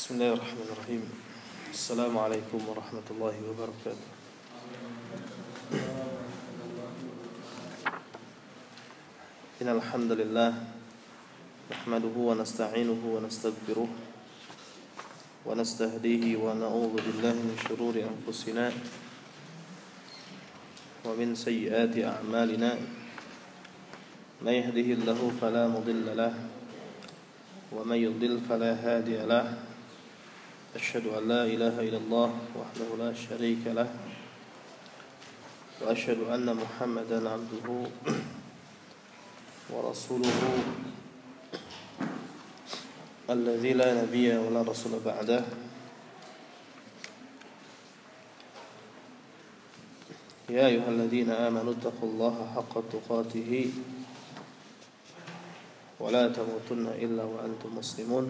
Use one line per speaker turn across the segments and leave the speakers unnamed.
بسم الله الرحمن الرحيم. السلام عليكم ورحمة الله وبركاته. إن الحمد لله نحمده ونستعينه ونستغفره ونستهديه ونعوذ بالله من شرور أنفسنا ومن سيئات أعمالنا. من يهده الله فلا مضل له ومن يضلل فلا هادي له. أشهد أن لا إله إلا الله وحده لا شريك له وأشهد أن محمدا عبده ورسوله الذي لا نبي ولا رسول بعده. يا أيها الذين آمنوا اتقوا الله حق تقاته ولا تموتن إلا وأنتم مسلمون.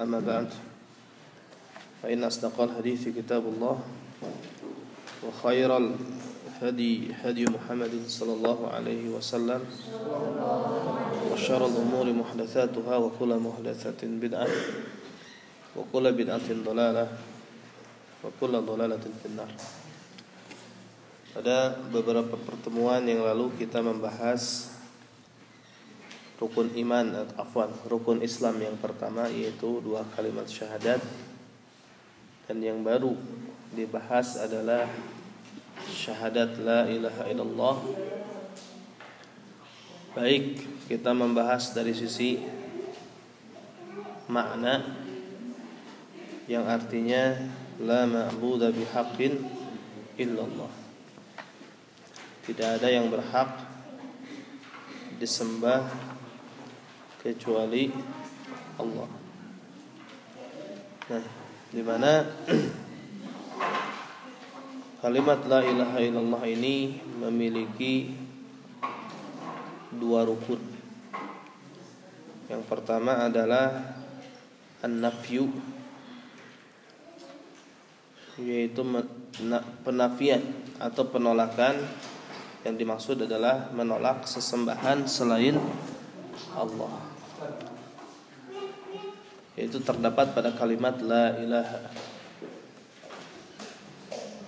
أما بعد فإن أصدق الحديث كتاب الله وخير الهدي هدي محمد صلى الله عليه وسلم وشر الأمور محدثاتها وكل محدثة بدعة وكل بدعة ضلالة وكل ضلالة في النار. Pada beberapa pertemuan yang lalu kita membahas rukun iman atau afwan, rukun Islam yang pertama yaitu dua kalimat syahadat dan yang baru dibahas adalah syahadat la ilaha illallah. Baik, kita membahas dari sisi makna yang artinya la ma'budu bihaqqin illallah tidak ada yang berhak disembah kecuali Allah. Nah, di mana kalimat la ilaha illallah ini memiliki dua rukun. Yang pertama adalah an-nafyu yaitu penafian atau penolakan yang dimaksud adalah menolak sesembahan selain Allah. Yaitu terdapat pada kalimat la ilaha.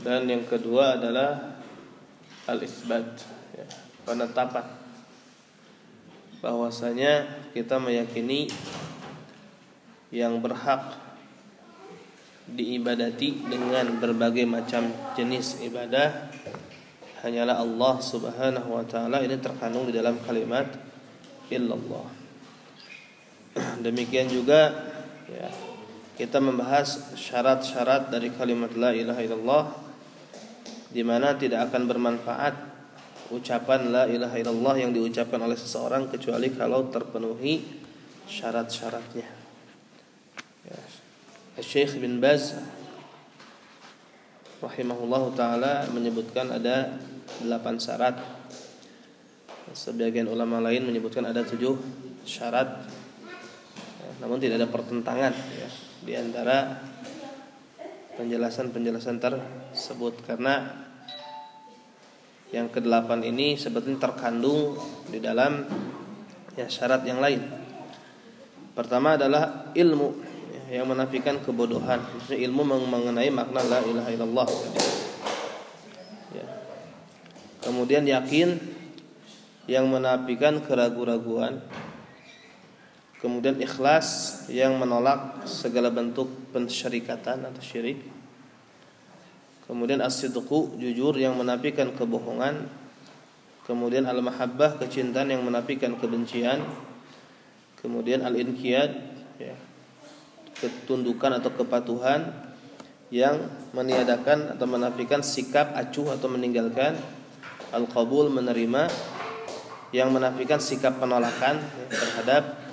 Dan yang kedua adalah al-isbat, ya, penetapan bahwasanya kita meyakini yang berhak diibadati dengan berbagai macam jenis ibadah hanyalah Allah Subhanahu wa taala ini terkandung di dalam kalimat illallah. Demikian juga ya, kita membahas syarat-syarat dari kalimat la ilaha illallah di mana tidak akan bermanfaat ucapan la ilaha illallah yang diucapkan oleh seseorang kecuali kalau terpenuhi syarat-syaratnya. Ya. Syekh bin Baz rahimahullahu taala menyebutkan ada delapan syarat. Sebagian ulama lain menyebutkan ada tujuh syarat, ya, namun tidak ada pertentangan ya, di antara penjelasan-penjelasan tersebut karena yang kedelapan ini sebetulnya terkandung di dalam ya syarat yang lain. Pertama adalah ilmu ya, yang menafikan kebodohan. Maksudnya ilmu mengenai makna la ilaha illallah. Kemudian yakin yang menafikan keraguan-raguan. Kemudian ikhlas yang menolak segala bentuk pensyirikatan atau syirik. Kemudian as-sidqu jujur yang menafikan kebohongan. Kemudian al-mahabbah kecintaan yang menafikan kebencian. Kemudian al-inqiyad ya, ketundukan atau kepatuhan yang meniadakan atau menafikan sikap acuh atau meninggalkan al-qabul menerima yang menafikan sikap penolakan terhadap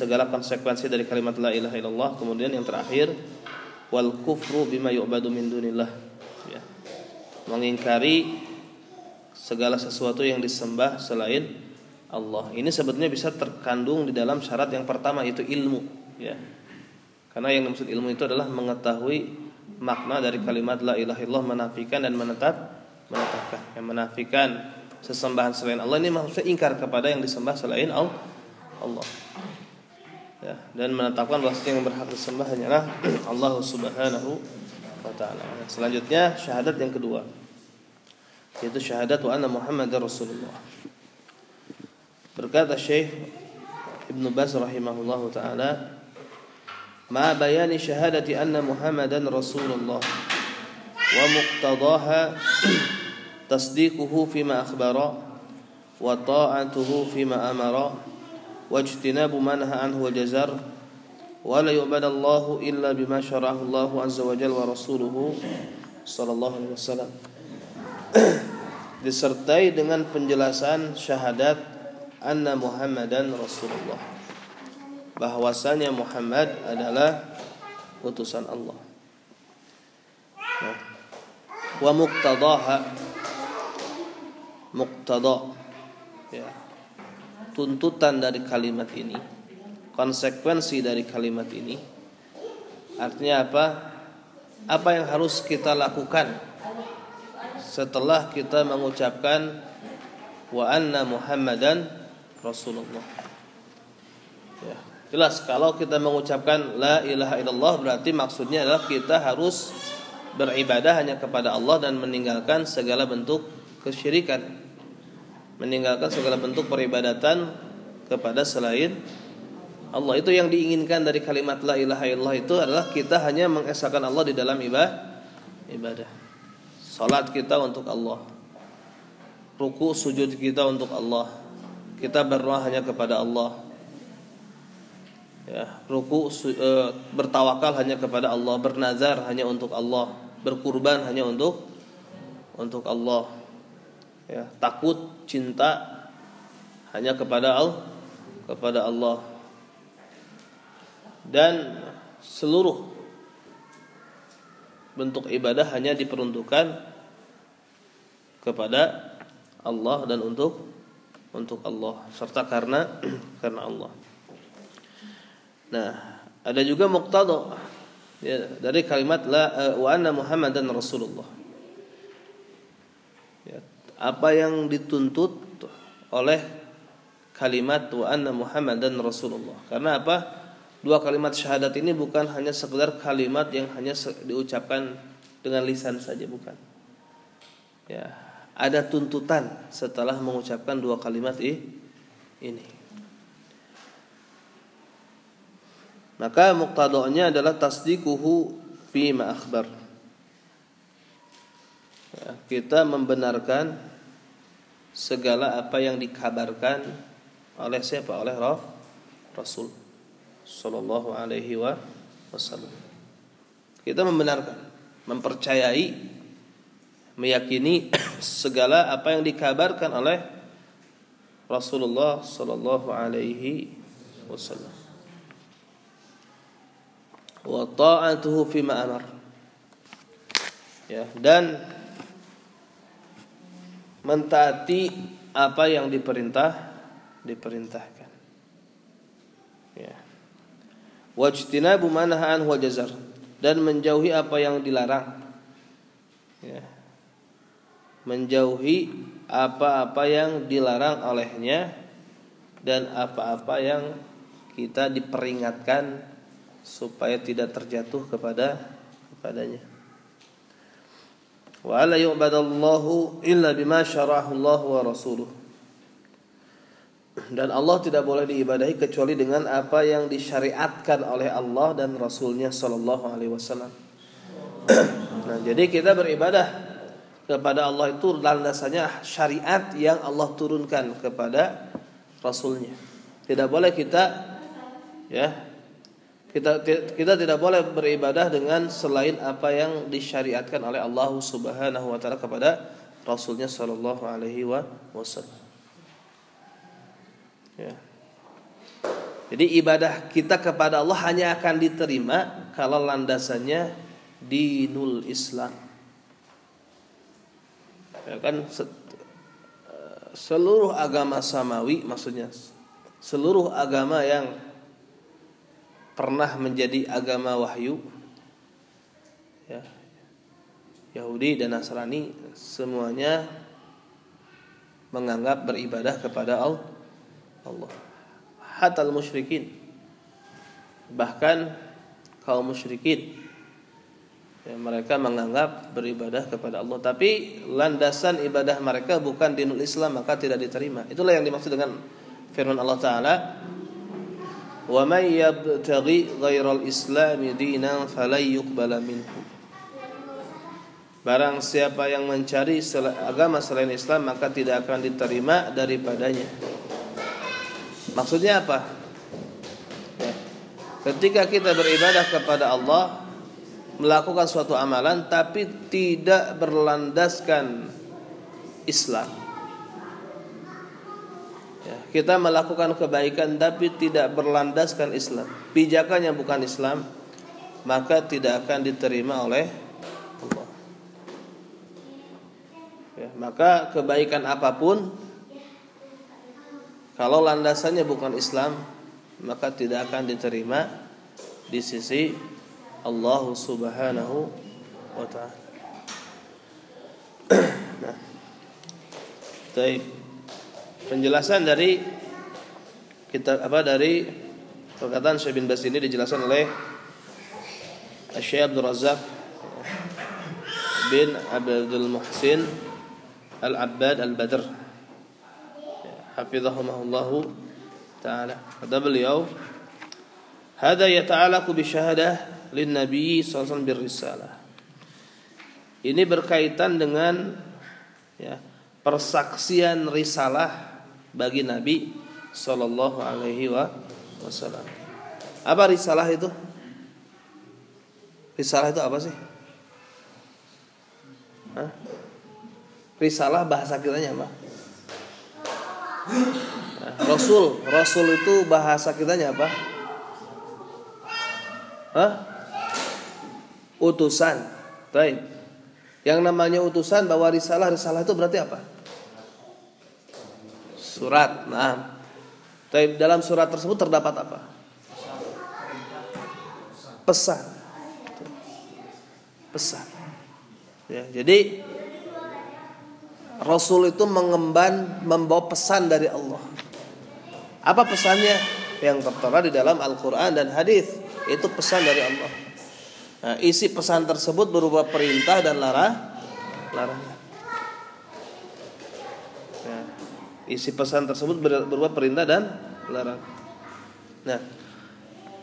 segala konsekuensi dari kalimat la ilaha illallah. Kemudian yang terakhir wal kufru bima yu'badu min dunillah. Ya. mengingkari segala sesuatu yang disembah selain Allah. Ini sebetulnya bisa terkandung di dalam syarat yang pertama yaitu ilmu. Ya. Karena yang dimaksud ilmu itu adalah mengetahui makna dari kalimat la ilaha illallah menafikan dan menetap menetapkan. Yang menafikan sesembahan selain Allah ini maksudnya ingkar kepada yang disembah selain Allah. Ya, dan menetapkan bahwa yang berhak disembah hanyalah Allah Subhanahu wa taala. Selanjutnya syahadat yang kedua yaitu syahadat wa anna Muhammadar Rasulullah. Berkata Syekh Ibnu Baz rahimahullahu taala مع بيان شهادة أن محمدا رسول الله ومقتضاها تصديقه فيما أخبر وطاعته فيما أمر واجتناب ما نهى عنه وجزر ولا يعبد الله إلا بما شرعه الله عز وجل ورسوله صلى الله عليه وسلم disertai dengan penjelasan syahadat anna Muhammadan Rasulullah bahwasanya Muhammad adalah utusan Allah wa muqtadaha muqtada ya tuntutan dari kalimat ini konsekuensi dari kalimat ini artinya apa? Apa yang harus kita lakukan setelah kita mengucapkan wa anna muhammadan rasulullah? Ya jelas kalau kita mengucapkan la ilaha illallah berarti maksudnya adalah kita harus beribadah hanya kepada Allah dan meninggalkan segala bentuk kesyirikan meninggalkan segala bentuk peribadatan kepada selain Allah. Itu yang diinginkan dari kalimat la ilaha illallah itu adalah kita hanya mengesahkan Allah di dalam ibadah ibadah. Salat kita untuk Allah. Ruku sujud kita untuk Allah. Kita berdoa hanya kepada Allah. Ya ruku e, bertawakal hanya kepada Allah. Bernazar hanya untuk Allah. Berkurban hanya untuk untuk Allah ya takut cinta hanya kepada Allah kepada Allah dan seluruh bentuk ibadah hanya diperuntukkan kepada Allah dan untuk untuk Allah serta karena karena Allah. Nah, ada juga muqtada ya, dari kalimat la wa anna Muhammadan Rasulullah. Apa yang dituntut oleh kalimat wa anna Muhammadan Rasulullah. Karena apa? Dua kalimat syahadat ini bukan hanya sekedar kalimat yang hanya diucapkan dengan lisan saja bukan. Ya, ada tuntutan setelah mengucapkan dua kalimat ini. Maka muqtadanya adalah tasdikuhu fi ma akhbar. Ya, kita membenarkan segala apa yang dikabarkan oleh siapa? Oleh Roh Rasul sallallahu alaihi wasallam. Kita membenarkan, mempercayai, meyakini segala apa yang dikabarkan oleh Rasulullah sallallahu alaihi wasallam wa ta'atuhu fima amar. Ya, dan mentaati apa yang diperintah diperintahkan. Ya. Wajtinabu manahan wa jazar dan menjauhi apa yang dilarang. Ya. Menjauhi apa-apa yang dilarang olehnya dan apa-apa yang kita diperingatkan supaya tidak terjatuh kepada kepadanya. Wa la yu'badallahu illa bima syarahu wa rasuluh. Dan Allah tidak boleh diibadahi kecuali dengan apa yang disyariatkan oleh Allah dan Rasulnya Sallallahu Alaihi Wasallam. nah, jadi kita beribadah kepada Allah itu landasannya syariat yang Allah turunkan kepada Rasulnya. Tidak boleh kita ya kita kita tidak boleh beribadah dengan selain apa yang disyariatkan oleh Allah Subhanahu wa taala kepada Rasulnya Shallallahu alaihi wasallam. Ya. Jadi ibadah kita kepada Allah hanya akan diterima kalau landasannya dinul Islam. Ya kan seluruh agama samawi maksudnya seluruh agama yang pernah menjadi agama wahyu. Ya. Yahudi dan Nasrani semuanya menganggap beribadah kepada Allah. Hatal musyrikin bahkan kaum musyrikin. Ya, mereka menganggap beribadah kepada Allah. Tapi landasan ibadah mereka bukan dinul Islam maka tidak diterima. Itulah yang dimaksud dengan firman Allah taala wa may yabtaghi ghairal islami dinan falan yuqbala Barang siapa yang mencari agama selain Islam maka tidak akan diterima daripadanya. Maksudnya apa? Ya. Ketika kita beribadah kepada Allah melakukan suatu amalan tapi tidak berlandaskan Islam. Ya, kita melakukan kebaikan tapi tidak berlandaskan Islam. Pijakannya bukan Islam, maka tidak akan diterima oleh Allah. Ya, maka kebaikan apa pun kalau landasannya bukan Islam, maka tidak akan diterima di sisi Allah Subhanahu wa taala. nah. Baik. Penjelasan dari kita apa dari perkataan Syekh bin Bas ini dijelaskan oleh Syekh Abdul Razak bin Abdul Muhsin Al-Abbad Al-Badr. Hafizahumullah Ta'ala. Kata beliau Hada yata'alaku bisyahadah Lin Nabi SAW birrisalah Ini berkaitan dengan ya, Persaksian risalah Bagi Nabi Sallallahu alaihi wasallam Apa risalah itu? Risalah itu apa sih? Hah? risalah bahasa kitanya apa? Rasul, Rasul itu bahasa kitanya apa? Hah? Utusan. Baik. Yang namanya utusan bawa risalah, risalah itu berarti apa? Surat. Nah. Dalam surat tersebut terdapat apa? Pesan. Pesan. Ya, jadi Rasul itu mengemban membawa pesan dari Allah. Apa pesannya? Yang tertera di dalam Al-Quran dan hadis itu pesan dari Allah. Nah, isi pesan tersebut berupa perintah dan larang, larangan. Ya, isi pesan tersebut berupa perintah dan larangan. Nah,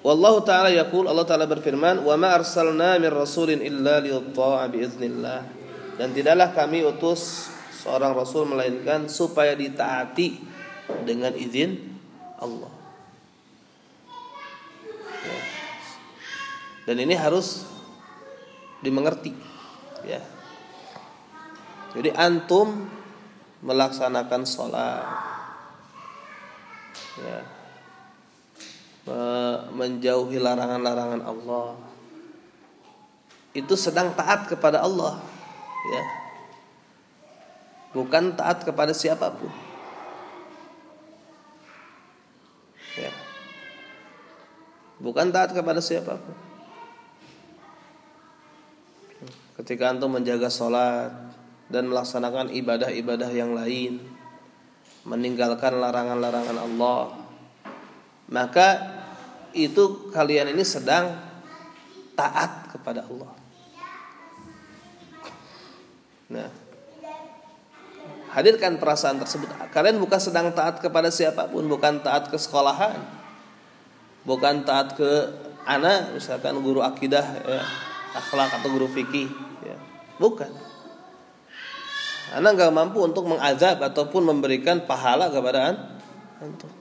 Wallahu taala yaqul Allah taala berfirman, "Wa ma arsalna min rasulin illa liyuta'a bi idznillah." Dan tidaklah kami utus seorang rasul melainkan supaya ditaati dengan izin Allah. Ya. Dan ini harus dimengerti, ya. Jadi antum melaksanakan sholat, ya, menjauhi larangan-larangan Allah, itu sedang taat kepada Allah, ya bukan taat kepada siapa pun. Ya. Bukan taat kepada siapa pun. Ketika antum menjaga sholat dan melaksanakan ibadah-ibadah yang lain, meninggalkan larangan-larangan Allah, maka itu kalian ini sedang taat kepada Allah. Nah, hadirkan perasaan tersebut. Kalian bukan sedang taat kepada siapa pun, bukan taat ke sekolahan, bukan taat ke anak, misalkan guru akidah, ya, akhlak atau guru fikih, ya. bukan. Anak nggak mampu untuk mengazab ataupun memberikan pahala kepada antum.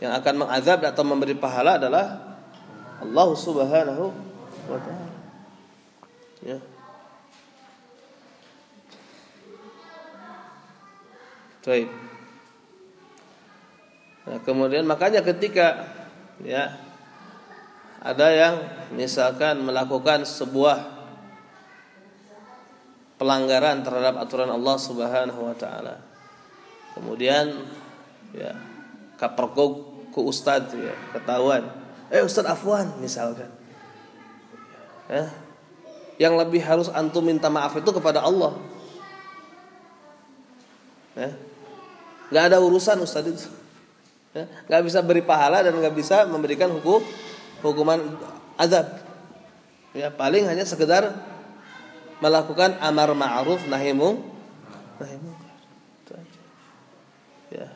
Yang akan mengazab atau memberi pahala adalah Allah Subhanahu wa taala. Ya. Baik. Nah, kemudian makanya ketika ya ada yang misalkan melakukan sebuah pelanggaran terhadap aturan Allah Subhanahu wa taala. Kemudian ya kapergok ke ustadz ya, ketahuan. Eh ustadz afwan misalkan. Ya. Yang lebih harus antum minta maaf itu kepada Allah. Ya nggak ada urusan Ustaz itu Ya, nggak bisa beri pahala dan nggak bisa memberikan hukum hukuman azab. Ya, paling hanya sekedar melakukan amar ma'ruf nahi munkar. Ya.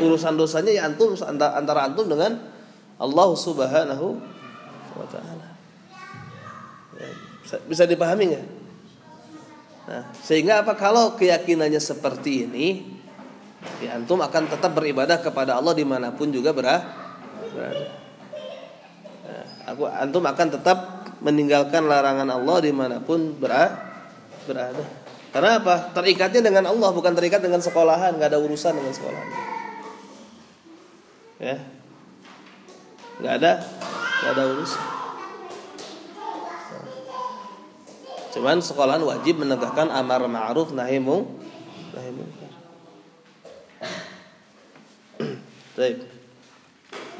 Urusan dosanya ya antum antara antum dengan Allah Subhanahu wa taala. Ya, bisa dipahami nggak? Nah, sehingga apa kalau keyakinannya seperti ini, ya antum akan tetap beribadah kepada Allah di mana pun juga berada. Nah, aku antum akan tetap meninggalkan larangan Allah di mana pun berada. Karena apa? Terikatnya dengan Allah bukan terikat dengan sekolahan, nggak ada urusan dengan sekolahan. Ya, nggak ada, nggak ada urusan. Cuman sekolahan wajib menegakkan amar ma'ruf nahi munkar.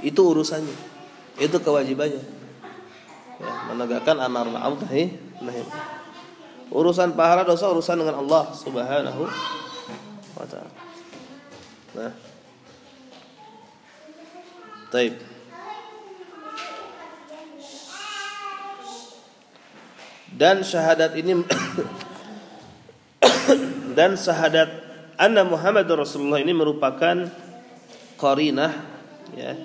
Itu urusannya. Itu kewajibannya. Menegakkan amar ma'ruf nahi nahi. Urusan pahala dosa urusan dengan Allah Subhanahu wa taala. Nah. Baik. Dan syahadat ini dan syahadat anna Muhammad Rasulullah ini merupakan qarinah ya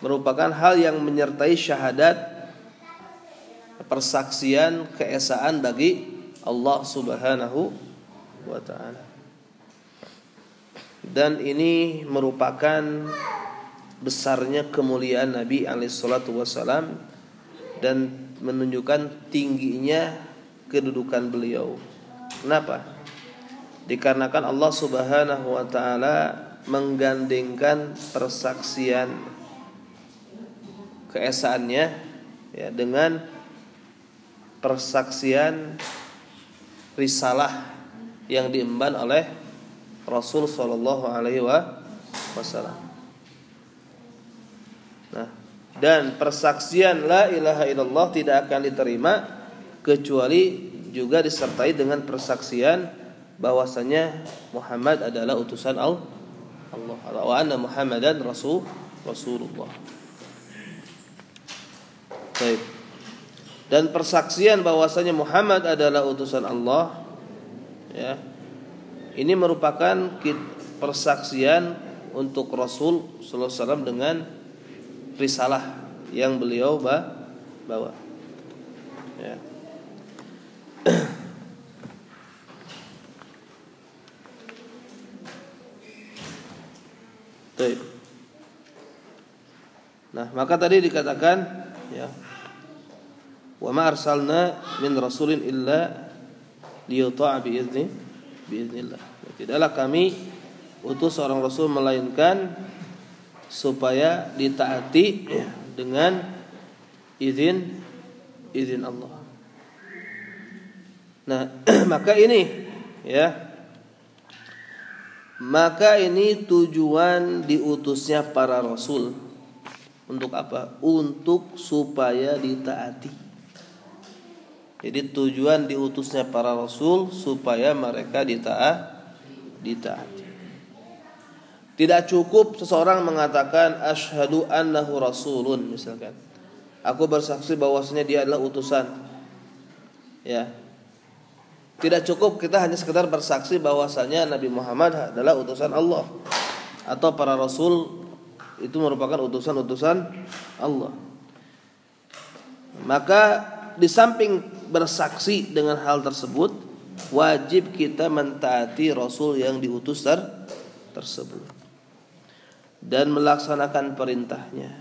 merupakan hal yang menyertai syahadat persaksian keesaan bagi Allah Subhanahu wa taala. Dan ini merupakan besarnya kemuliaan Nabi alaihi salatu wasalam dan menunjukkan tingginya kedudukan beliau. Kenapa? Dikarenakan Allah Subhanahu wa taala menggandengkan persaksian keesaannya ya dengan persaksian risalah yang diemban oleh Rasul Shallallahu Alaihi Wasallam. Nah, dan persaksian la ilaha illallah tidak akan diterima kecuali juga disertai dengan persaksian bahwasanya Muhammad adalah utusan Allah Allah wa anna Muhammadan rasul Rasulullah. Baik. Dan persaksian bahwasanya Muhammad adalah utusan Allah ya. Ini merupakan persaksian untuk Rasul sallallahu dengan risalah yang beliau bawa. Ya. Nah, maka tadi dikatakan ya wa ma arsalna min rasulin illa liyuta'a bi izni bi iznillah. Tidaklah kami utus seorang rasul melainkan supaya ditaati dengan izin izin Allah. Nah, maka ini ya maka ini tujuan diutusnya para rasul untuk apa? Untuk supaya ditaati. Jadi tujuan diutusnya para rasul supaya mereka ditaat ditaati. Tidak cukup seseorang mengatakan asyhadu annahu rasulun misalkan. Aku bersaksi bahwasanya dia adalah utusan. Ya, tidak cukup kita hanya sekedar bersaksi bahwasanya Nabi Muhammad adalah utusan Allah atau para rasul itu merupakan utusan-utusan Allah. Maka di samping bersaksi dengan hal tersebut, wajib kita mentaati rasul yang diutus ter tersebut. Dan melaksanakan perintahnya.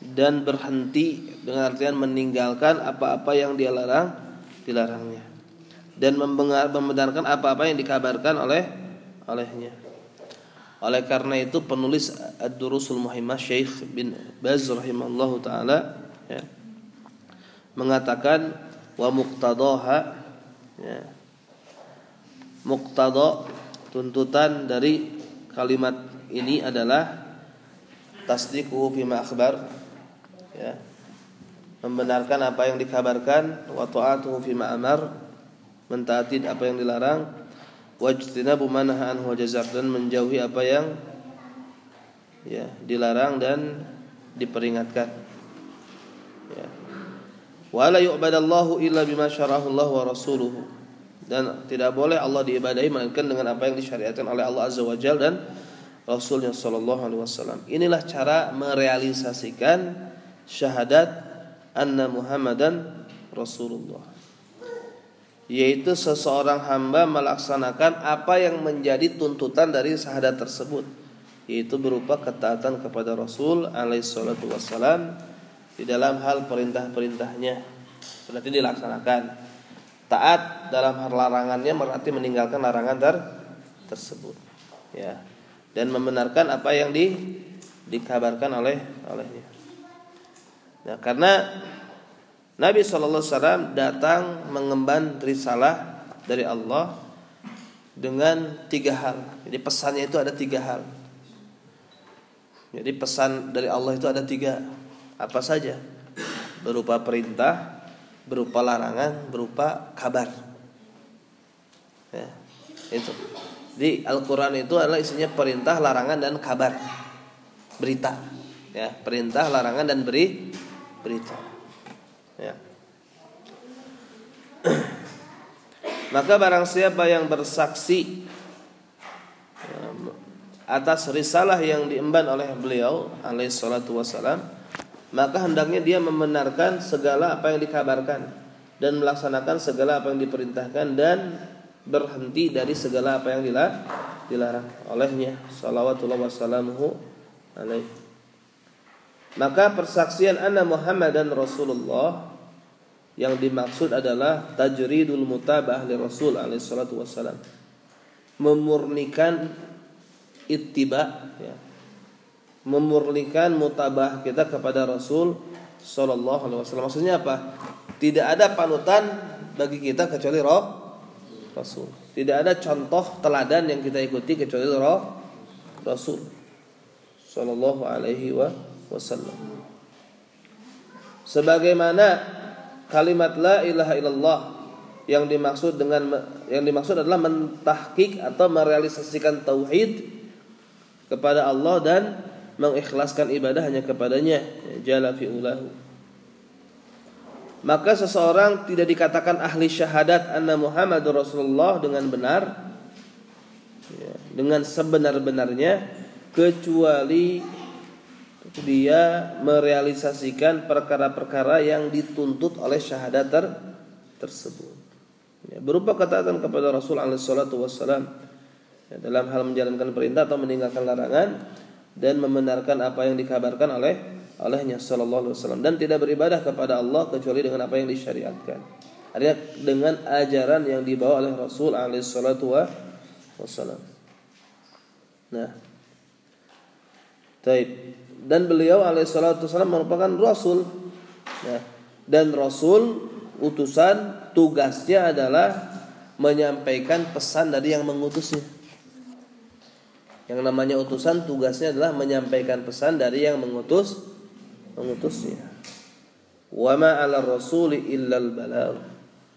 Dan berhenti dengan artian meninggalkan apa-apa yang dia larang dilarangnya. Dan membenarkan apa-apa yang dikabarkan oleh olehnya. Oleh karena itu penulis Ad-Durusul Muhimmah Syekh bin Baz rahimallahu taala ya, mengatakan wa muqtadaha ya, muqtada tuntutan dari kalimat ini adalah tasdiquhu fima akhbar ya. Membenarkan apa yang dikabarkan wa ta'atuhu fima amar mentaati apa yang dilarang wajtinabu manaha anhu dan menjauhi apa yang ya dilarang dan diperingatkan wala yu'badallahu illa bima syarahu Allah wa rasuluhu dan tidak boleh Allah diibadahi melainkan dengan apa yang disyariatkan oleh Allah Azza wa Jalla dan Rasulnya Shallallahu Alaihi Wasallam. Inilah cara merealisasikan syahadat anna Muhammadan Rasulullah. Yaitu seseorang hamba melaksanakan apa yang menjadi tuntutan dari syahadat tersebut yaitu berupa ketaatan kepada Rasul alaihi salatu di dalam hal perintah-perintahnya. Berarti dilaksanakan. Taat dalam hal larangannya berarti meninggalkan larangan ter tersebut. Ya. Dan membenarkan apa yang di dikabarkan oleh olehnya. Nah karena Nabi SAW datang mengemban risalah dari Allah dengan tiga hal. Jadi pesannya itu ada tiga hal. Jadi pesan dari Allah itu ada tiga Apa saja. Berupa perintah Berupa larangan Berupa kabar. Ya, Itu. Di Al-Quran itu adalah isinya perintah, larangan, dan kabar. Berita. Ya Perintah, larangan, dan beri Berita. Ya. Maka barang siapa yang bersaksi atas risalah yang diemban oleh beliau alaihi salatu wasalam maka hendaknya dia membenarkan segala apa yang dikabarkan dan melaksanakan segala apa yang diperintahkan dan berhenti dari segala apa yang dilarang olehnya salawatullah wassalamuhu alaihi maka persaksian anna Muhammad dan Rasulullah yang dimaksud adalah tajridul mutabah li Rasul alaihi salatu wassalam memurnikan ittiba ya. Memurnikan mutabah kita kepada Rasul Shallallahu Alaihi Wasallam. Maksudnya apa? Tidak ada panutan bagi kita kecuali roh Rasul. Tidak ada contoh teladan yang kita ikuti kecuali roh Rasul Shallallahu Alaihi Wasallam. Sebagaimana kalimat la ilaha illallah yang dimaksud dengan yang dimaksud adalah mentahkik atau merealisasikan tauhid kepada Allah dan mengikhlaskan ibadah hanya kepadanya. Jalla fi'ulahu maka seseorang tidak dikatakan ahli syahadat anna Muhammadur Rasulullah dengan benar ya, dengan sebenar-benarnya kecuali dia merealisasikan perkara-perkara yang dituntut oleh syahadat ter tersebut. Ya, berupa ketaatan kepada Rasul alaihi wassalam. Ya, dalam hal menjalankan perintah atau meninggalkan larangan dan membenarkan apa yang dikabarkan oleh olehnya sallallahu alaihi wasallam dan tidak beribadah kepada Allah kecuali dengan apa yang disyariatkan. Artinya dengan ajaran yang dibawa oleh Rasul alaihi salatu wasallam. Nah. Taib. Dan beliau alaihi salatu wasallam merupakan rasul. Ya. Dan rasul utusan tugasnya adalah menyampaikan pesan dari yang mengutusnya. Yang namanya utusan tugasnya adalah menyampaikan pesan dari yang mengutus mengutusnya. Wa ma 'ala rasuli illal balagh.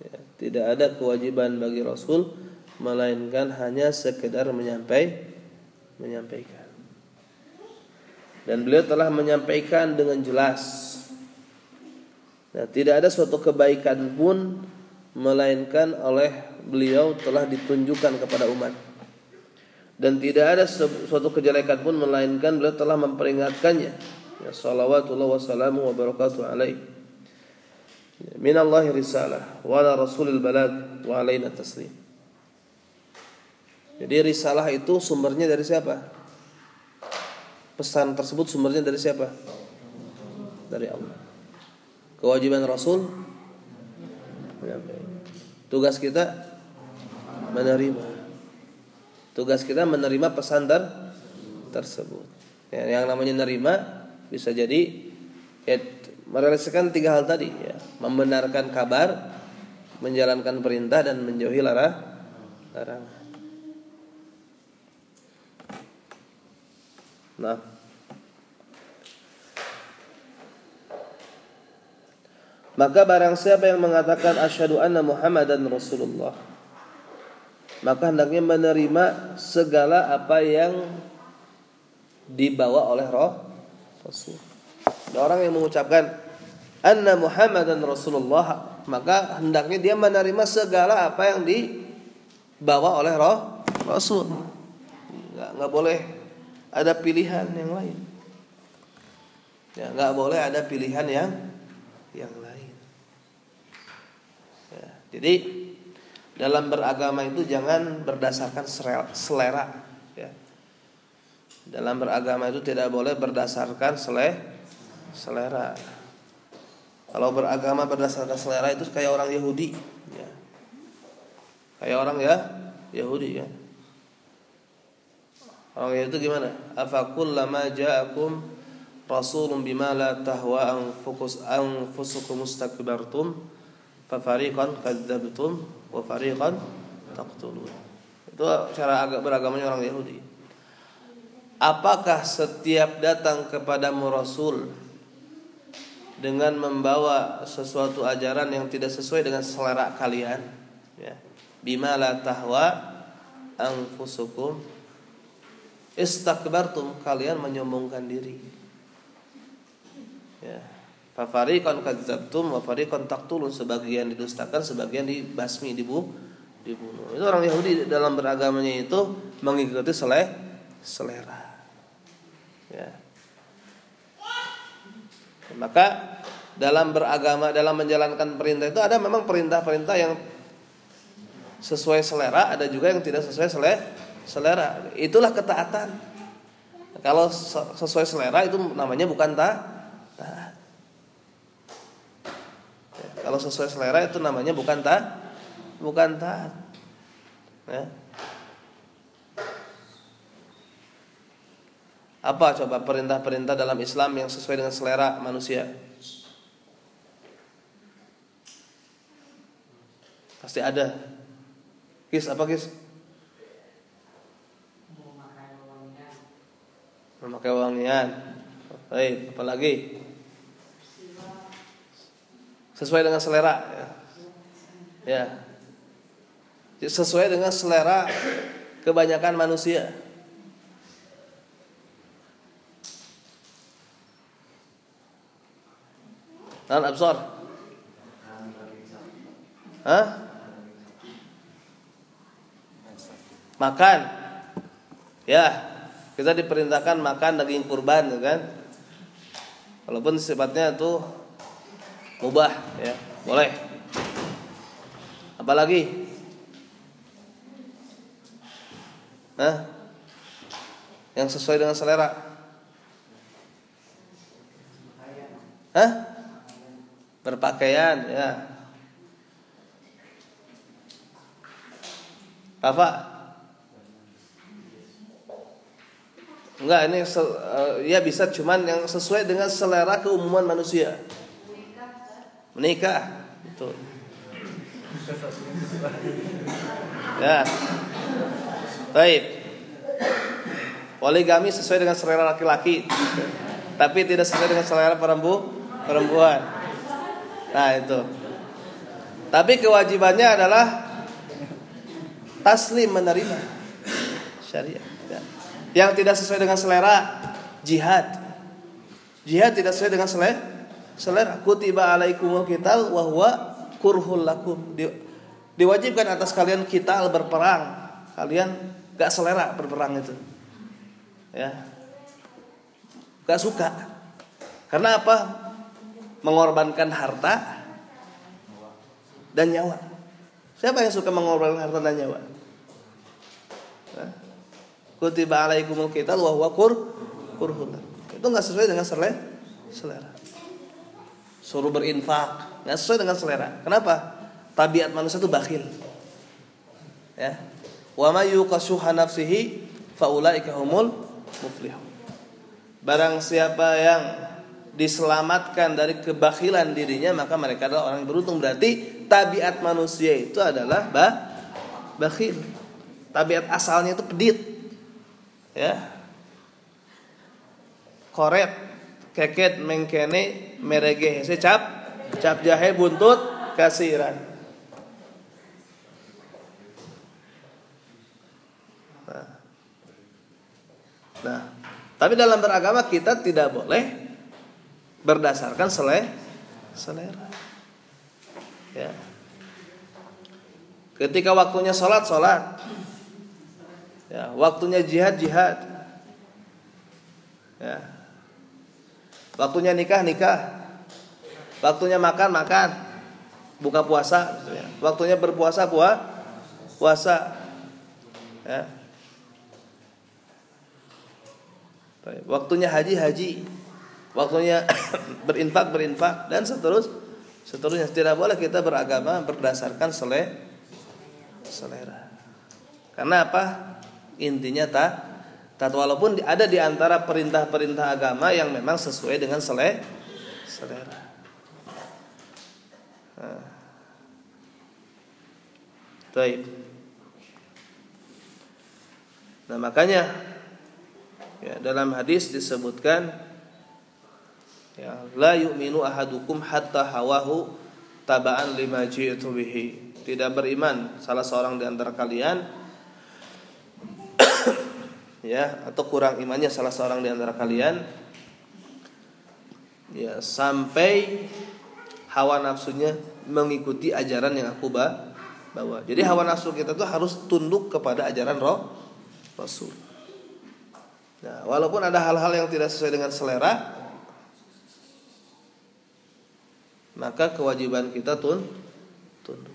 Ya, tidak ada kewajiban bagi rasul melainkan hanya sekedar menyampai menyampaikan. Dan beliau telah menyampaikan dengan jelas. Nah, tidak ada suatu kebaikan pun melainkan oleh beliau telah ditunjukkan kepada umat dan tidak ada suatu kejelekan pun melainkan beliau telah memperingatkannya. Ya salawatullah wassalamu wa barakatuh alaih. Min Allah risalah wa ala rasulil balad wa alaina taslim. Jadi risalah itu sumbernya dari siapa? Pesan tersebut sumbernya dari siapa? Dari Allah. Kewajiban rasul? Tugas kita menerima Tugas kita menerima pesan ter tersebut. Ya, yang namanya menerima bisa jadi ya, merealisasikan tiga hal tadi ya, membenarkan kabar, menjalankan perintah dan menjauhi larang larangan. Nah, maka barang siapa yang mengatakan asyhadu anna Muhammadan Rasulullah maka hendaknya menerima segala apa yang dibawa oleh roh Rasul. Ada orang yang mengucapkan anna Muhammadan Rasulullah, maka hendaknya dia menerima segala apa yang dibawa oleh roh Rasul. Enggak, enggak boleh ada pilihan yang lain. Ya, enggak boleh ada pilihan yang yang lain. Ya, jadi dalam beragama itu jangan berdasarkan selera ya. Dalam beragama itu tidak boleh berdasarkan selera. Kalau beragama berdasarkan selera itu kayak orang Yahudi ya. Kayak orang ya Yahudi ya. Orang Yahudi itu gimana? Afakullama ja'akum rasulun bima la tahwa anfusukum mustakbartum fafariqan kadzabtum wa fariqan taqtulun. Itu cara agak beragamanya orang Yahudi. Apakah setiap datang kepadamu Rasul dengan membawa sesuatu ajaran yang tidak sesuai dengan selera kalian? Ya. Bima la tahwa anfusukum istakbartum kalian menyombongkan diri. Fafariqan kadzabtum wa fariqan taqtulun sebagian didustakan, sebagian dibasmi, dibu dibunuh. Itu orang Yahudi dalam beragamanya itu mengikuti sele selera. Ya. Maka dalam beragama, dalam menjalankan perintah itu ada memang perintah-perintah yang sesuai selera, ada juga yang tidak sesuai sele selera. Itulah ketaatan. Kalau sesuai selera itu namanya bukan ta Kalau sesuai selera itu namanya bukan taat, bukan taat. Ya. Apa coba perintah-perintah dalam Islam yang sesuai dengan selera manusia? Pasti ada. Kis apa kis? Memakai wangian. Baik, apa lagi? Sesuai dengan selera ya. ya. Sesuai dengan selera kebanyakan manusia. Non absor. Hah? Makan. Ya, kita diperintahkan makan daging kurban kan? Walaupun sifatnya tuh mubah ya. Boleh. Apalagi Hah? yang sesuai dengan selera? Hah? berpakaian ya. Apa Enggak, ini uh, ya bisa cuman yang sesuai dengan selera keumuman manusia menikah. Itu. Ya. Baik. Poligami sesuai dengan selera laki-laki. Tapi tidak sesuai dengan selera perempuan. Nah itu. Tapi kewajibannya adalah taslim menerima syariat. Ya. yang tidak sesuai dengan selera jihad. Jihad tidak sesuai dengan selera selera kutiba alaikumul qital wa huwa kurhul lakum. Di, diwajibkan atas kalian kita berperang. Kalian gak selera berperang itu. Ya. Gak suka. Karena apa? Mengorbankan harta dan nyawa. Siapa yang suka mengorbankan harta dan nyawa? Ya. kutiba alaikumul qital wa huwa kur kurhul itu nggak sesuai dengan selera suruh berinfak. Nggak sesuai dengan selera. Kenapa? Tabiat manusia itu bakhil. Ya. Wa may yuqashuha nafsihi faulaika humul muflihun. Barang siapa yang diselamatkan dari kebakhilan dirinya maka mereka adalah orang yang beruntung. Berarti tabiat manusia itu adalah bah bakhil. Tabiat asalnya itu pedit. Ya. Koret keket mengkene merege hese cap cap jahe buntut kasiran nah, nah. Tapi dalam beragama kita tidak boleh berdasarkan sele selera. Ya. Ketika waktunya sholat sholat, ya, waktunya jihad jihad, ya. Waktunya nikah nikah, waktunya makan makan, buka puasa, waktunya berpuasa puasa, puasa, ya. Waktunya haji haji, waktunya berinfak berinfak dan seterusnya. Seterusnya tidak boleh kita beragama berdasarkan sele selera. Karena apa? Intinya tak tak walaupun ada di antara perintah-perintah agama yang memang sesuai dengan sele selera. Nah. Nah makanya ya, dalam hadis disebutkan ya, la yu'minu ahadukum hatta hawahu taba'an lima ji'tu bihi tidak beriman salah seorang di antara kalian ya atau kurang imannya salah seorang di antara kalian ya sampai hawa nafsunya mengikuti ajaran yang aku bawa. Jadi hawa nafsu kita tuh harus tunduk kepada ajaran roh Rasul. Nah, walaupun ada hal-hal yang tidak sesuai dengan selera, maka kewajiban kita tun tunduk.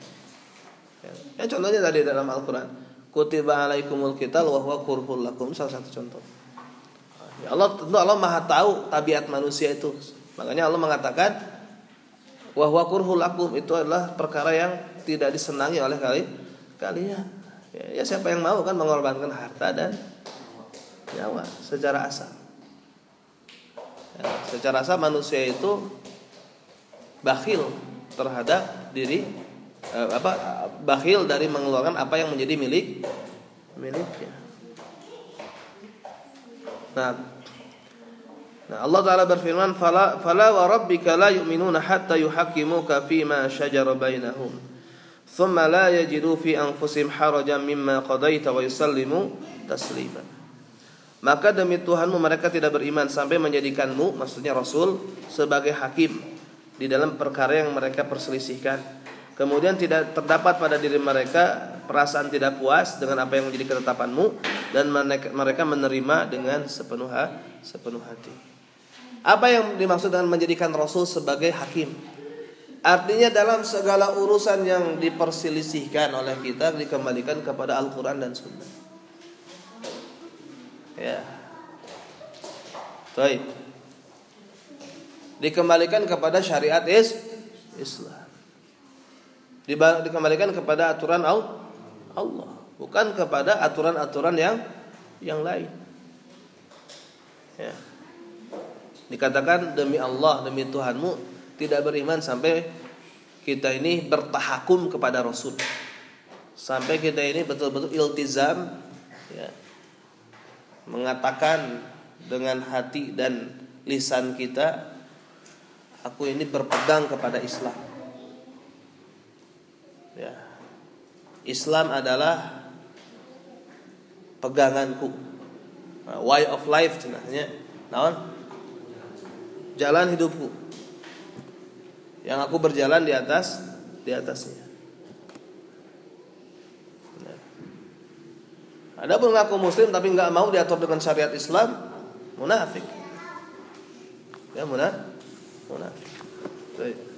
Ya, ya contohnya tadi dalam Al-Qur'an, kutiba alaikumul qital wa huwa kurhul lakum salah satu contoh. Ya Allah tentu Allah Maha tahu tabiat manusia itu. Makanya Allah mengatakan wa huwa kurhul lakum itu adalah perkara yang tidak disenangi oleh kalian. Ya, ya siapa yang mau kan mengorbankan harta dan nyawa secara asal. Ya, secara asal manusia itu bakhil terhadap diri eh, apa bakhil dari mengeluarkan apa yang menjadi milik miliknya. Nah, nah Allah taala berfirman fala fala wa rabbika la yu'minuna hatta yuhaqqimuka fima shajara bainahum thumma la yajidu fi anfusihim harajan mimma qadaita wa yusallimu taslima maka demi Tuhanmu mereka tidak beriman sampai menjadikanmu maksudnya Rasul sebagai hakim di dalam perkara yang mereka perselisihkan. Kemudian tidak terdapat pada diri mereka perasaan tidak puas dengan apa yang menjadi ketetapanmu dan mereka menerima dengan sepenuh sepenuh hati. Apa yang dimaksud dengan menjadikan Rasul sebagai hakim? Artinya dalam segala urusan yang diperselisihkan oleh kita dikembalikan kepada Al-Quran dan Sunnah. Ya. Baik. Dikembalikan kepada syariat is Islam. Dikembalikan kepada aturan Allah, bukan kepada aturan-aturan yang yang lain. Ya. Dikatakan demi Allah, demi Tuhanmu tidak beriman sampai kita ini bertahakum kepada Rasul. Sampai kita ini betul-betul iltizam ya, mengatakan dengan hati dan lisan kita aku ini berpegang kepada Islam. Ya. Islam adalah peganganku. Way of life cenahnya. Naon? Jalan hidupku. Yang aku berjalan di atas di atasnya. Ada pun ngaku muslim tapi nggak mau diatur dengan syariat Islam, munafik. Ya munafik. Munafik. Baik.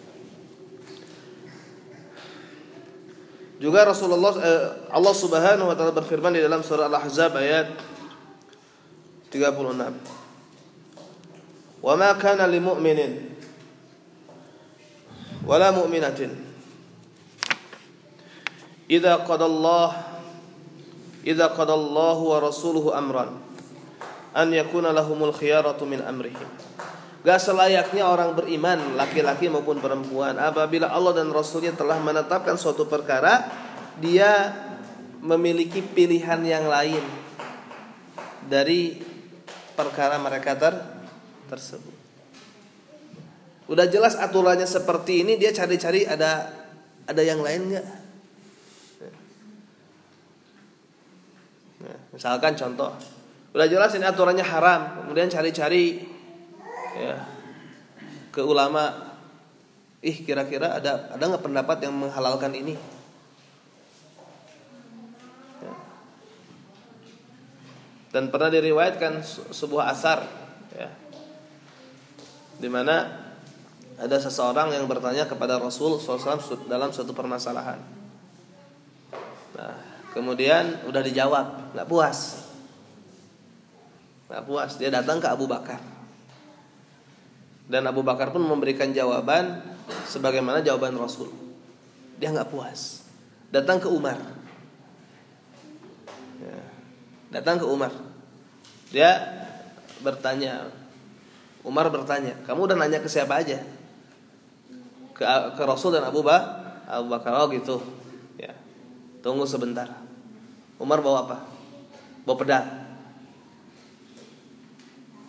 Juga Rasulullah eh, Allah Subhanahu wa taala berfirman di dalam surah Al-Ahzab ayat 36. Wa ma kana lil mu'minin wala mu'minatin idza qada Allah idza qadallahu wa rasuluhu amran an yakuna lahumul khiyaratu min amrihim Gak selayaknya orang beriman laki-laki maupun perempuan apabila Allah dan Rasulnya telah menetapkan suatu perkara dia memiliki pilihan yang lain dari perkara mereka ter tersebut. Udah jelas aturannya seperti ini dia cari-cari ada ada yang lain nggak? Misalkan contoh, Udah jelas ini aturannya haram, kemudian cari-cari ya ke ulama ih kira-kira ada ada nggak pendapat yang menghalalkan ini ya. dan pernah diriwayatkan sebuah asar ya di mana ada seseorang yang bertanya kepada Rasul SAW dalam suatu permasalahan. Nah, kemudian udah dijawab, nggak puas, nggak puas. Dia datang ke Abu Bakar, dan Abu Bakar pun memberikan jawaban sebagaimana jawaban Rasul. Dia nggak puas, datang ke Umar, ya, datang ke Umar. Dia bertanya, Umar bertanya, kamu udah nanya ke siapa aja? Ke, ke Rasul dan Abu Bakar, Abu Bakar oh gitu. Ya. Tunggu sebentar. Umar bawa apa? Bawa pedang.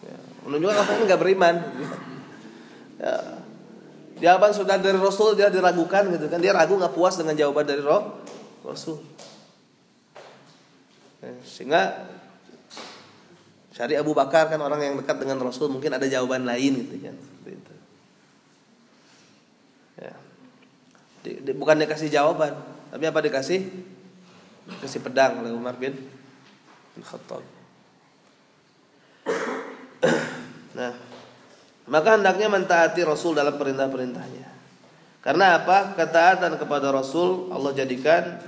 Ya. Menunjukkan orang nggak beriman. Ya. Jawaban sudah dari Rasul dia diragukan gitu kan. Dia ragu nggak puas dengan jawaban dari Roh Rasul. Ya. Sehingga Cari Abu Bakar kan orang yang dekat dengan Rasul mungkin ada jawaban lain gitu kan. Ya. Bukan dikasih jawaban, tapi apa dikasih? Dikasih pedang oleh Umar bin, bin Khattab. nah, maka hendaknya mentaati Rasul dalam perintah-perintahnya. Karena apa? Ketaatan kepada Rasul Allah jadikan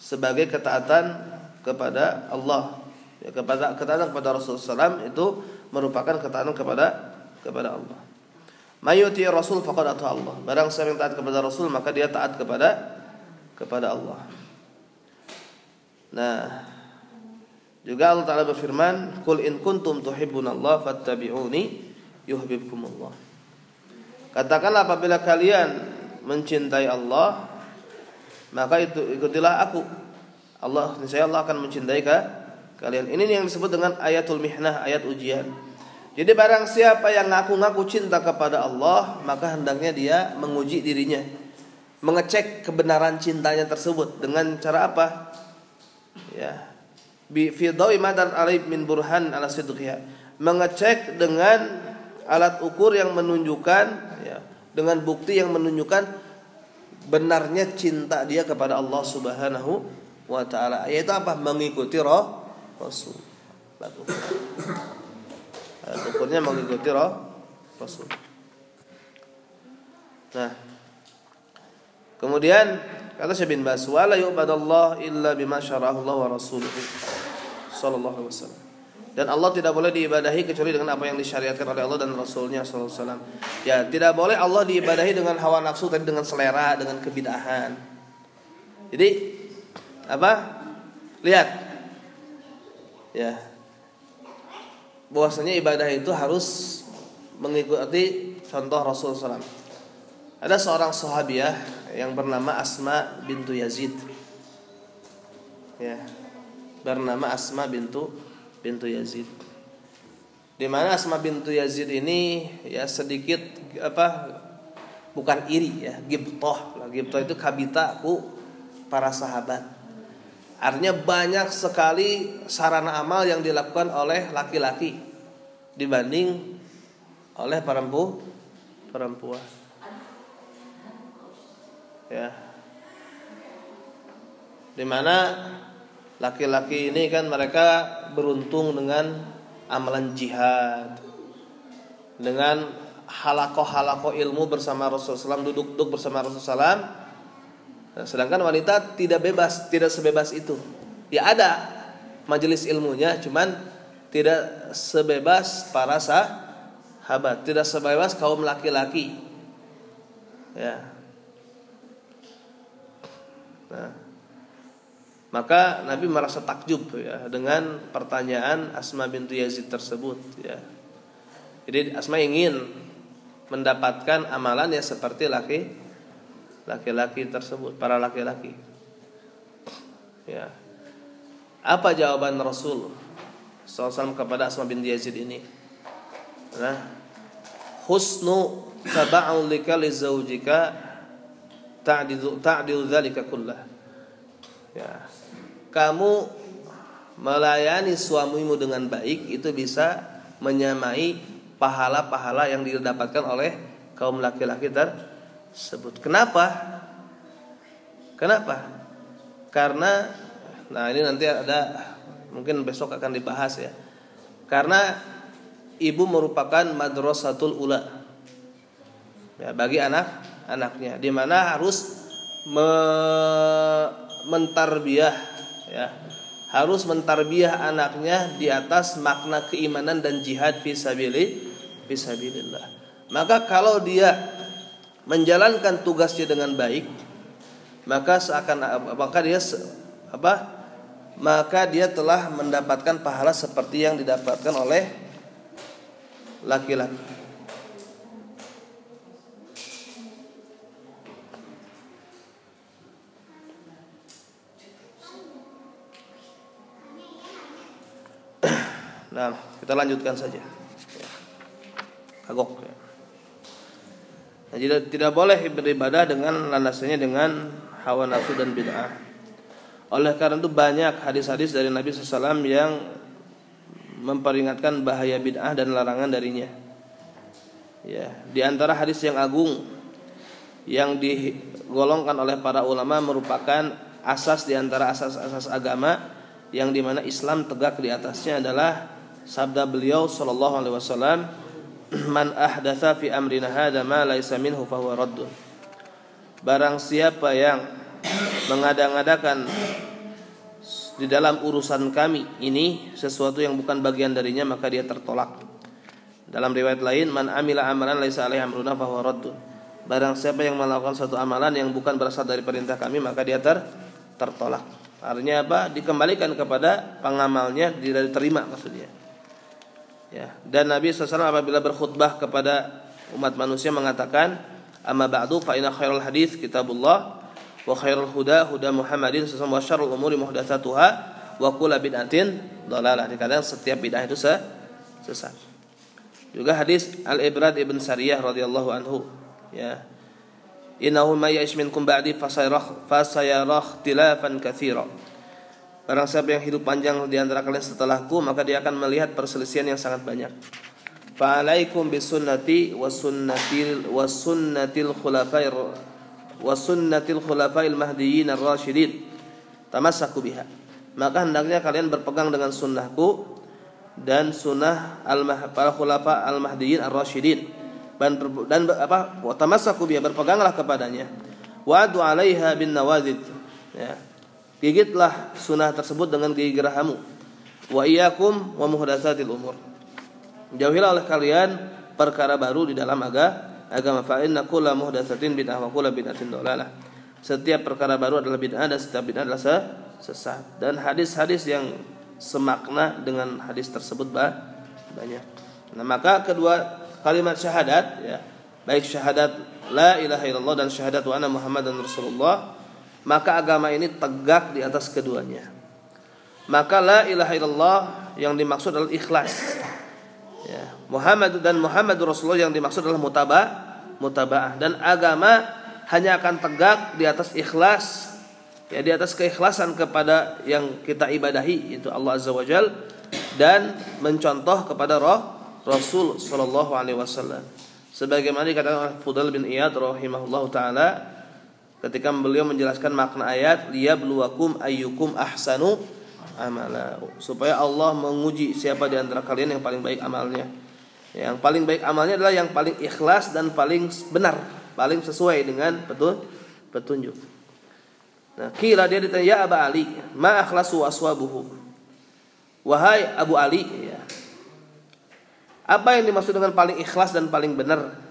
sebagai ketaatan kepada Allah ya, kepada ketaatan kepada Rasulullah SAW itu merupakan ketaatan kepada kepada Allah. Mayuti Rasul faqad Allah. Barang siapa yang taat kepada Rasul maka dia taat kepada kepada Allah. Nah, juga Allah Taala berfirman, "Qul in kuntum tuhibbunallah fattabi'uni yuhibbukumullah." Katakanlah apabila kalian mencintai Allah, maka itu ikutilah aku. Allah niscaya Allah akan mencintai kalian. Ini yang disebut dengan ayatul mihnah, ayat ujian. Jadi barang siapa yang ngaku-ngaku cinta kepada Allah, maka hendaknya dia menguji dirinya. Mengecek kebenaran cintanya tersebut dengan cara apa? Ya. Bi fi madar min burhan ala sidqiha. Mengecek dengan alat ukur yang menunjukkan ya, dengan bukti yang menunjukkan benarnya cinta dia kepada Allah Subhanahu wa taala. Yaitu apa? Mengikuti roh Rasul. Alat ukurnya mengikuti roh Rasul. Nah, kemudian kata Syekh bin Bas, "Wala yu'badallah illa bima syarahu Allah wa rasuluhu." Sallallahu alaihi wasallam. Dan Allah tidak boleh diibadahi kecuali dengan apa yang disyariatkan oleh Allah dan Rasulnya Wasallam. Ya, tidak boleh Allah diibadahi dengan hawa nafsu, tapi dengan selera, dengan kebidahan. Jadi apa? Lihat, ya bahwasanya ibadah itu harus mengikuti contoh Rasul SAW. Ada seorang sahabiah yang bernama Asma bintu Yazid. Ya, bernama Asma bintu bintu Yazid. Di mana Asma bintu Yazid ini ya sedikit apa bukan iri ya, gibtoh. Gibtoh itu kabitaku para sahabat Artinya banyak sekali sarana amal yang dilakukan oleh laki-laki dibanding oleh perempuan. perempuan. Ya. Di mana laki-laki ini kan mereka beruntung dengan amalan jihad dengan halako-halako ilmu bersama Rasulullah SAW duduk-duduk bersama Rasulullah SAW Nah, sedangkan wanita tidak bebas, tidak sebebas itu. Ya ada majelis ilmunya, cuman tidak sebebas para sahabat, tidak sebebas kaum laki-laki. Ya. Nah, maka Nabi merasa takjub ya dengan pertanyaan Asma bintu Yazid tersebut ya. Jadi Asma ingin mendapatkan amalan yang seperti laki laki-laki tersebut, para laki-laki. Ya. Apa jawaban Rasul SAW kepada Asma bin Yazid ini? Nah, husnu taba'ulika li zaujika ta'dilu ta'dilu dzalika kullah. Ya. Kamu melayani suamimu dengan baik itu bisa menyamai pahala-pahala yang didapatkan oleh kaum laki-laki tersebut. Kenapa? Kenapa? Karena nah ini nanti ada mungkin besok akan dibahas ya. Karena ibu merupakan madrasatul ula. Ya, bagi anak-anaknya di mana harus me mentarbiah ya harus mentarbiah anaknya di atas makna keimanan dan jihad fisabilillah. Maka kalau dia menjalankan tugasnya dengan baik, maka seakan maka dia apa? Maka dia telah mendapatkan pahala seperti yang didapatkan oleh laki-laki. Nah, kita lanjutkan saja. Kagok. Nah, tidak tidak boleh beribadah dengan landasannya dengan hawa nafsu dan bid'ah. Oleh karena itu banyak hadis-hadis dari Nabi SAW yang memperingatkan bahaya bid'ah dan larangan darinya. Ya, di antara hadis yang agung yang digolongkan oleh para ulama merupakan asas di antara asas-asas agama yang di mana Islam tegak di atasnya adalah sabda beliau sallallahu alaihi wasallam man ahdatsa fi amrina hadza ma laisa minhu huwa raddun. Barang siapa yang mengada-ngadakan di dalam urusan kami ini sesuatu yang bukan bagian darinya maka dia tertolak. Dalam riwayat lain man amila amalan laisa alaihi amruna huwa raddun. Barang siapa yang melakukan suatu amalan yang bukan berasal dari perintah kami maka dia ter tertolak. Artinya apa? Dikembalikan kepada pengamalnya tidak diterima maksudnya Ya, dan Nabi SAW apabila berkhutbah kepada umat manusia mengatakan, "Amma ba'du fa inna khairal hadis kitabullah wa khairul huda huda Muhammadin sallallahu wa umuri muhdatsatuha wa kullu bid'atin dhalalah." Dikatakan setiap bid'ah itu sesat. Juga hadis Al-Ibrad ibn Sariyah radhiyallahu anhu, ya. Innahu may ya'ish minkum ba'di fasayarah fasayarah ikhtilafan katsira. Barang siapa yang hidup panjang di antara kalian setelahku maka dia akan melihat perselisihan yang sangat banyak. Fa'alaikum bisunnati wa sunnatil wa sunnatil khulafair wa sunnatil khulafail mahdiyyin ar-rasyidin. Tamassaku biha. Maka hendaknya kalian berpegang dengan sunnahku dan sunnah al para khulafa al mahdiyyin ar-rasyidin. Dan, dan apa? Tamassaku biha berpeganglah kepadanya. Wa 'alaiha bin nawazid. Ya Gigitlah sunnah tersebut dengan gigi gerahamu. Wa iyyakum wa muhdatsatil umur. Jauhilah oleh kalian perkara baru di dalam agama agama fa inna kullu muhdatsatin bid'ah wa kullu bid'atin dhalalah. Setiap perkara baru adalah bid'ah dan setiap bid'ah adalah sesat. Dan hadis-hadis yang semakna dengan hadis tersebut banyak. Nah, maka kedua kalimat syahadat ya, baik syahadat la ilaha illallah dan syahadat wa anna muhammadan rasulullah maka agama ini tegak di atas keduanya. Maka la ilaha illallah yang dimaksud adalah ikhlas. Ya, Muhammad dan Muhammad Rasulullah yang dimaksud adalah mutaba, mutabaah dan agama hanya akan tegak di atas ikhlas. Ya, di atas keikhlasan kepada yang kita ibadahi itu Allah Azza wa Jal dan mencontoh kepada roh Rasul sallallahu alaihi wasallam. Sebagaimana dikatakan oleh Fudal bin Iyad rahimahullahu taala ketika beliau menjelaskan makna ayat liyabluwakum ayyukum ahsanu amala supaya Allah menguji siapa di antara kalian yang paling baik amalnya. Yang paling baik amalnya adalah yang paling ikhlas dan paling benar, paling sesuai dengan betul petunjuk. Nah, kira dia ditanya ya Abu Ali, ma akhlasu aswabuhu. Wahai Abu Ali, ya. Apa yang dimaksud dengan paling ikhlas dan paling benar?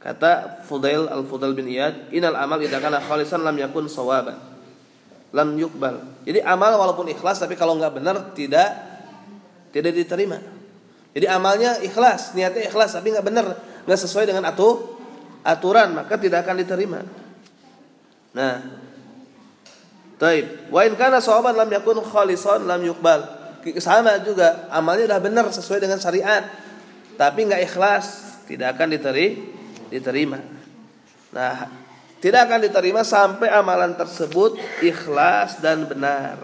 Kata Fudail Al-Fudail bin Iyad, "Inal amal idza kana khalisan lam yakun sawaban." Lam yukbal. Jadi amal walaupun ikhlas tapi kalau nggak benar tidak tidak diterima. Jadi amalnya ikhlas, niatnya ikhlas tapi nggak benar, nggak sesuai dengan atu, aturan maka tidak akan diterima. Nah, Taib. Wa in kana sawaban lam yakun khalisan lam yukbal. Sama juga, amalnya udah benar sesuai dengan syariat, tapi nggak ikhlas, tidak akan diterima diterima. Nah, tidak akan diterima sampai amalan tersebut ikhlas dan benar.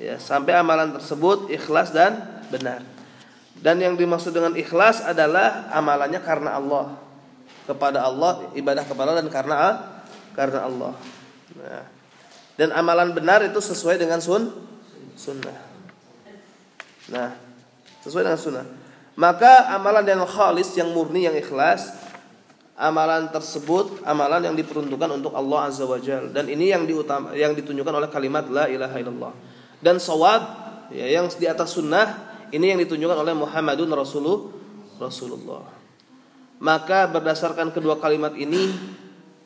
Ya, sampai amalan tersebut ikhlas dan benar. Dan yang dimaksud dengan ikhlas adalah amalannya karena Allah. Kepada Allah, ibadah kepada Allah dan karena karena Allah. Nah, dan amalan benar itu sesuai dengan sun sunnah. Nah, sesuai dengan sunnah. Maka amalan yang khalis, yang murni, yang ikhlas, amalan tersebut amalan yang diperuntukkan untuk Allah Azza wa Jal. Dan ini yang diutama, yang ditunjukkan oleh kalimat la ilaha illallah. Dan sawab ya, yang di atas sunnah ini yang ditunjukkan oleh Muhammadun Rasulullah. Maka berdasarkan kedua kalimat ini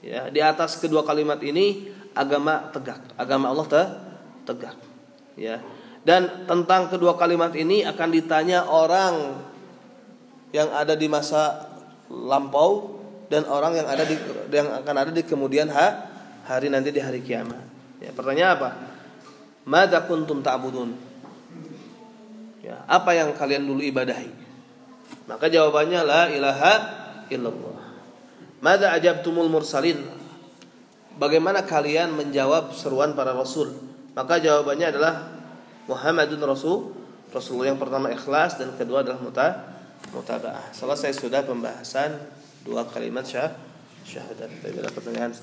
ya, di atas kedua kalimat ini agama tegak, agama Allah tegak. Ya. Dan tentang kedua kalimat ini akan ditanya orang yang ada di masa lampau dan orang yang ada di yang akan ada di kemudian ha, hari nanti di hari kiamat. Ya, pertanyaan apa? Mada kuntum ta'budun? Ya, apa yang kalian dulu ibadahi? Maka jawabannya la ilaha illallah. Mada ajabtumul mursalin? Bagaimana kalian menjawab seruan para rasul? Maka jawabannya adalah Muhammadun Rasul. Rasul yang pertama ikhlas dan kedua adalah muta mutabaah. Selesai sudah pembahasan dua kalimat syah, syahadat. Tapi ada pertanyaan.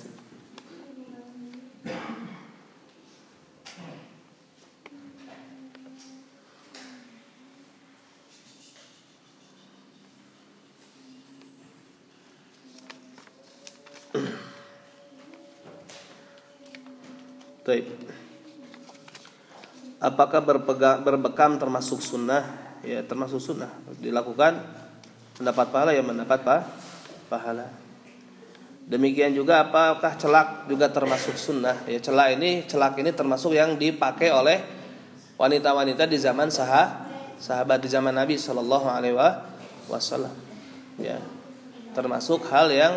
Apakah berpegang, berbekam termasuk sunnah? Ya termasuk sunnah. Dilakukan mendapat pahala ya mendapat pa, pahala. Demikian juga apakah celak juga termasuk sunnah? Ya celak ini celak ini termasuk yang dipakai oleh wanita-wanita di zaman sah sahabat di zaman Nabi Shallallahu Alaihi Wasallam. Ya termasuk hal yang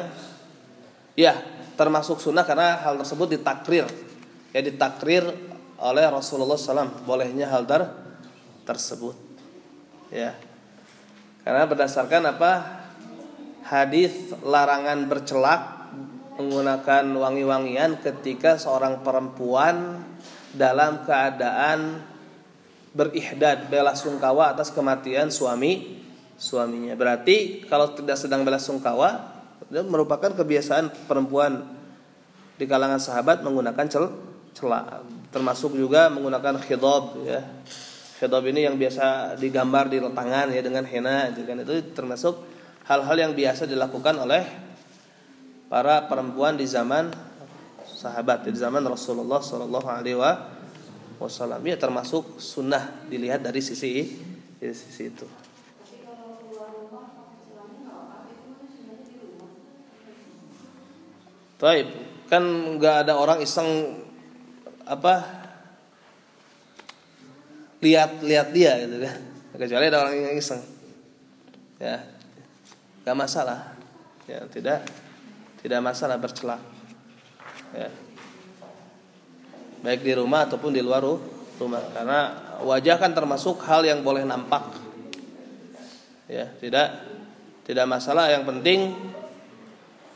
ya termasuk sunnah karena hal tersebut ditakrir. Ya ditakrir oleh Rasulullah SAW bolehnya hal ter tersebut ya. Karena berdasarkan apa? Hadis larangan bercelak menggunakan wangi-wangian ketika seorang perempuan dalam keadaan berihdad bela sungkawa atas kematian suami suaminya. Berarti kalau tidak sedang bela sungkawa itu merupakan kebiasaan perempuan di kalangan sahabat menggunakan cel celak termasuk juga menggunakan khidab ya Khitab ini yang biasa digambar di tangan ya dengan henna gitu kan itu termasuk hal-hal yang biasa dilakukan oleh para perempuan di zaman sahabat di zaman Rasulullah Shallallahu Alaihi Wasallam ya termasuk sunnah dilihat dari sisi dari sisi itu. Taib kan nggak ada orang iseng apa lihat-lihat dia gitu kan. Kecuali ada orang yang iseng. Ya. Nggak masalah. Ya tidak tidak masalah bercelak ya. Baik di rumah ataupun di luar rumah. Karena wajah kan termasuk hal yang boleh nampak. Ya tidak tidak masalah. Yang penting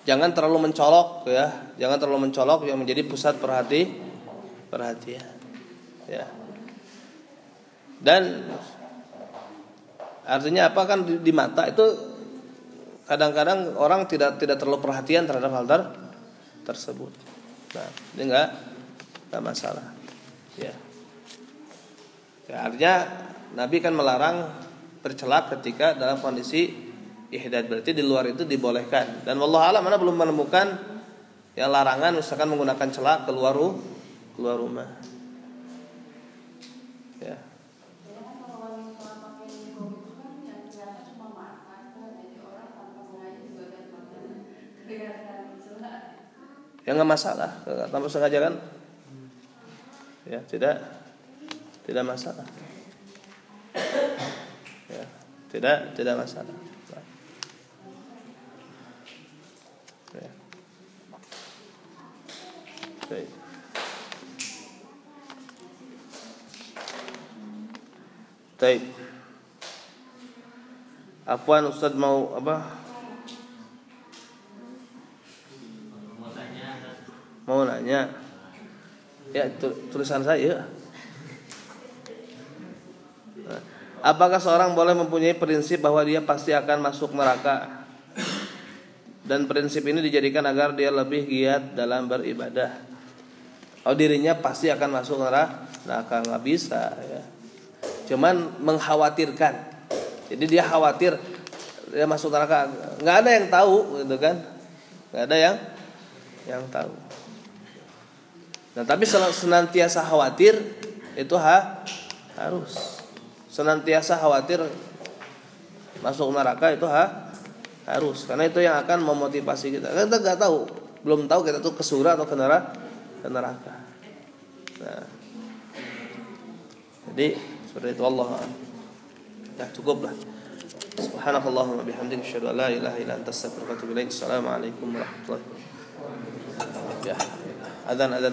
jangan terlalu mencolok ya. Jangan terlalu mencolok yang menjadi pusat perhati perhatian. Ya dan artinya apa kan di, di mata itu kadang-kadang orang tidak tidak terlalu perhatian terhadap hal ter, tersebut. Nah, ini enggak enggak masalah. Ya. ya. Artinya Nabi kan melarang bercelak ketika dalam kondisi ihdad berarti di luar itu dibolehkan. Dan wallahu alam mana belum menemukan ya larangan misalkan menggunakan celak keluar keluar rumah. Ya. Ya nggak masalah tanpa sengaja kan ya tidak tidak masalah ya tidak tidak masalah ya. Baik. Baik. Afwan Ustaz mau apa? Mau nanya ya tulisan saya Apakah seorang boleh mempunyai prinsip bahwa dia pasti akan masuk neraka? Dan prinsip ini dijadikan agar dia lebih giat dalam beribadah. Oh dirinya pasti akan masuk neraka, neraka nggak bisa ya. Cuman mengkhawatirkan. Jadi dia khawatir dia masuk neraka. Nggak ada yang tahu gitu kan? Nggak ada yang yang tahu. Nah tapi senantiasa khawatir itu ha, harus. Senantiasa khawatir masuk neraka itu ha, harus. Karena itu yang akan memotivasi kita. Kita nggak tahu belum tahu kita tuh ke surga atau ke neraka ke neraka. Nah. Jadi seperti itu Allah. Ya cukup lah. Subhanakallahumma bihamdika asyhadu an la ilaha illa anta astaghfiruka wa atubu ilaik. Assalamualaikum warahmatullahi wabarakatuh. Ya.
أذان أذان